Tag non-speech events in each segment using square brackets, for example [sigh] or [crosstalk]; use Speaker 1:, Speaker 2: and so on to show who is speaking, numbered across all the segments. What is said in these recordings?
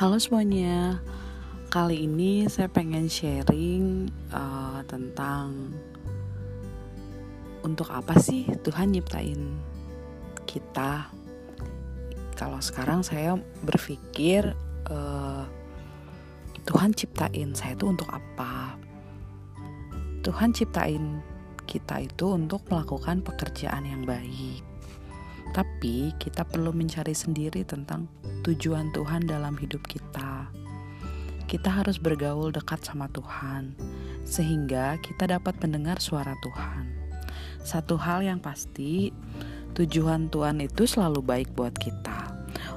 Speaker 1: Halo semuanya, kali ini saya pengen sharing uh, tentang untuk apa sih Tuhan nyiptain kita. Kalau sekarang saya berpikir uh, Tuhan ciptain saya itu untuk apa? Tuhan ciptain kita itu untuk melakukan pekerjaan yang baik tapi kita perlu mencari sendiri tentang tujuan Tuhan dalam hidup kita. Kita harus bergaul dekat sama Tuhan, sehingga kita dapat mendengar suara Tuhan. Satu hal yang pasti, tujuan Tuhan itu selalu baik buat kita.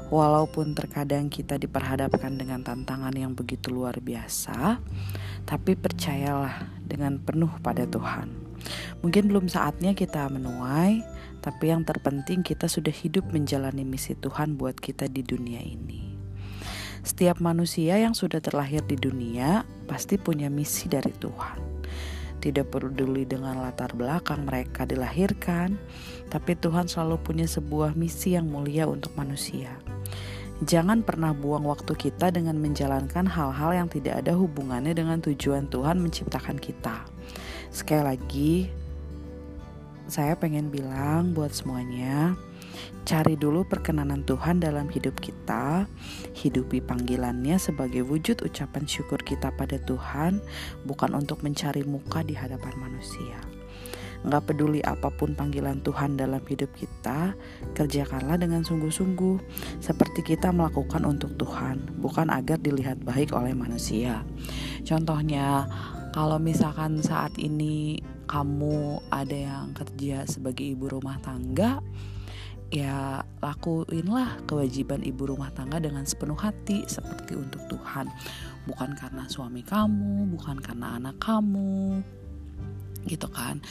Speaker 1: Walaupun terkadang kita diperhadapkan dengan tantangan yang begitu luar biasa, tapi percayalah dengan penuh pada Tuhan. Mungkin belum saatnya kita menuai, tapi yang terpenting kita sudah hidup menjalani misi Tuhan buat kita di dunia ini. Setiap manusia yang sudah terlahir di dunia pasti punya misi dari Tuhan. Tidak peduli dengan latar belakang mereka dilahirkan, tapi Tuhan selalu punya sebuah misi yang mulia untuk manusia. Jangan pernah buang waktu kita dengan menjalankan hal-hal yang tidak ada hubungannya dengan tujuan Tuhan menciptakan kita. Sekali lagi, saya pengen bilang buat semuanya, cari dulu perkenanan Tuhan dalam hidup kita, hidupi panggilannya sebagai wujud ucapan syukur kita pada Tuhan, bukan untuk mencari muka di hadapan manusia. Nggak peduli apa pun panggilan Tuhan dalam hidup kita, kerjakanlah dengan sungguh-sungguh, seperti kita melakukan untuk Tuhan, bukan agar dilihat baik oleh manusia. Contohnya, kalau misalkan saat ini kamu ada yang kerja sebagai ibu rumah tangga ya lakuinlah kewajiban ibu rumah tangga dengan sepenuh hati seperti untuk Tuhan. Bukan karena suami kamu bukan karena anak kamu gitu kan.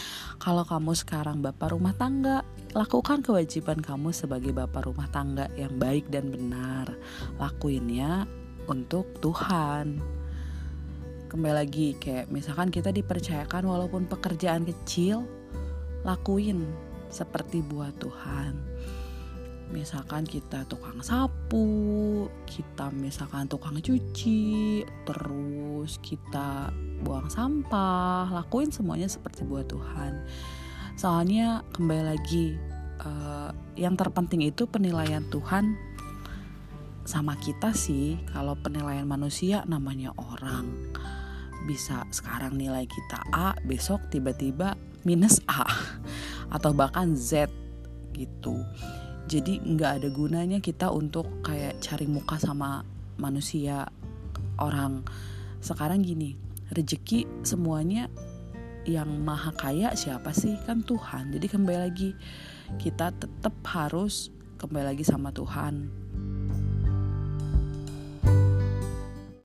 Speaker 1: Kalau kamu sekarang bapak rumah tangga lakukan kewajiban kamu sebagai bapak rumah tangga yang baik dan benar. Lakuinnya untuk Tuhan kembali lagi kayak misalkan kita dipercayakan walaupun pekerjaan kecil lakuin seperti buat Tuhan. Misalkan kita tukang sapu kita misalkan tukang cuci terus kita buang sampah lakuin semuanya seperti buat Tuhan. Soalnya kembali lagi uh, yang terpenting itu penilaian Tuhan sama kita sih. Kalau penilaian manusia namanya orang bisa sekarang nilai kita A, besok tiba-tiba minus A [laughs] atau bahkan Z gitu. Jadi nggak ada gunanya kita untuk kayak cari muka sama manusia orang. Sekarang gini, rezeki semuanya yang maha kaya siapa sih? Kan Tuhan. Jadi kembali lagi kita tetap harus kembali lagi sama Tuhan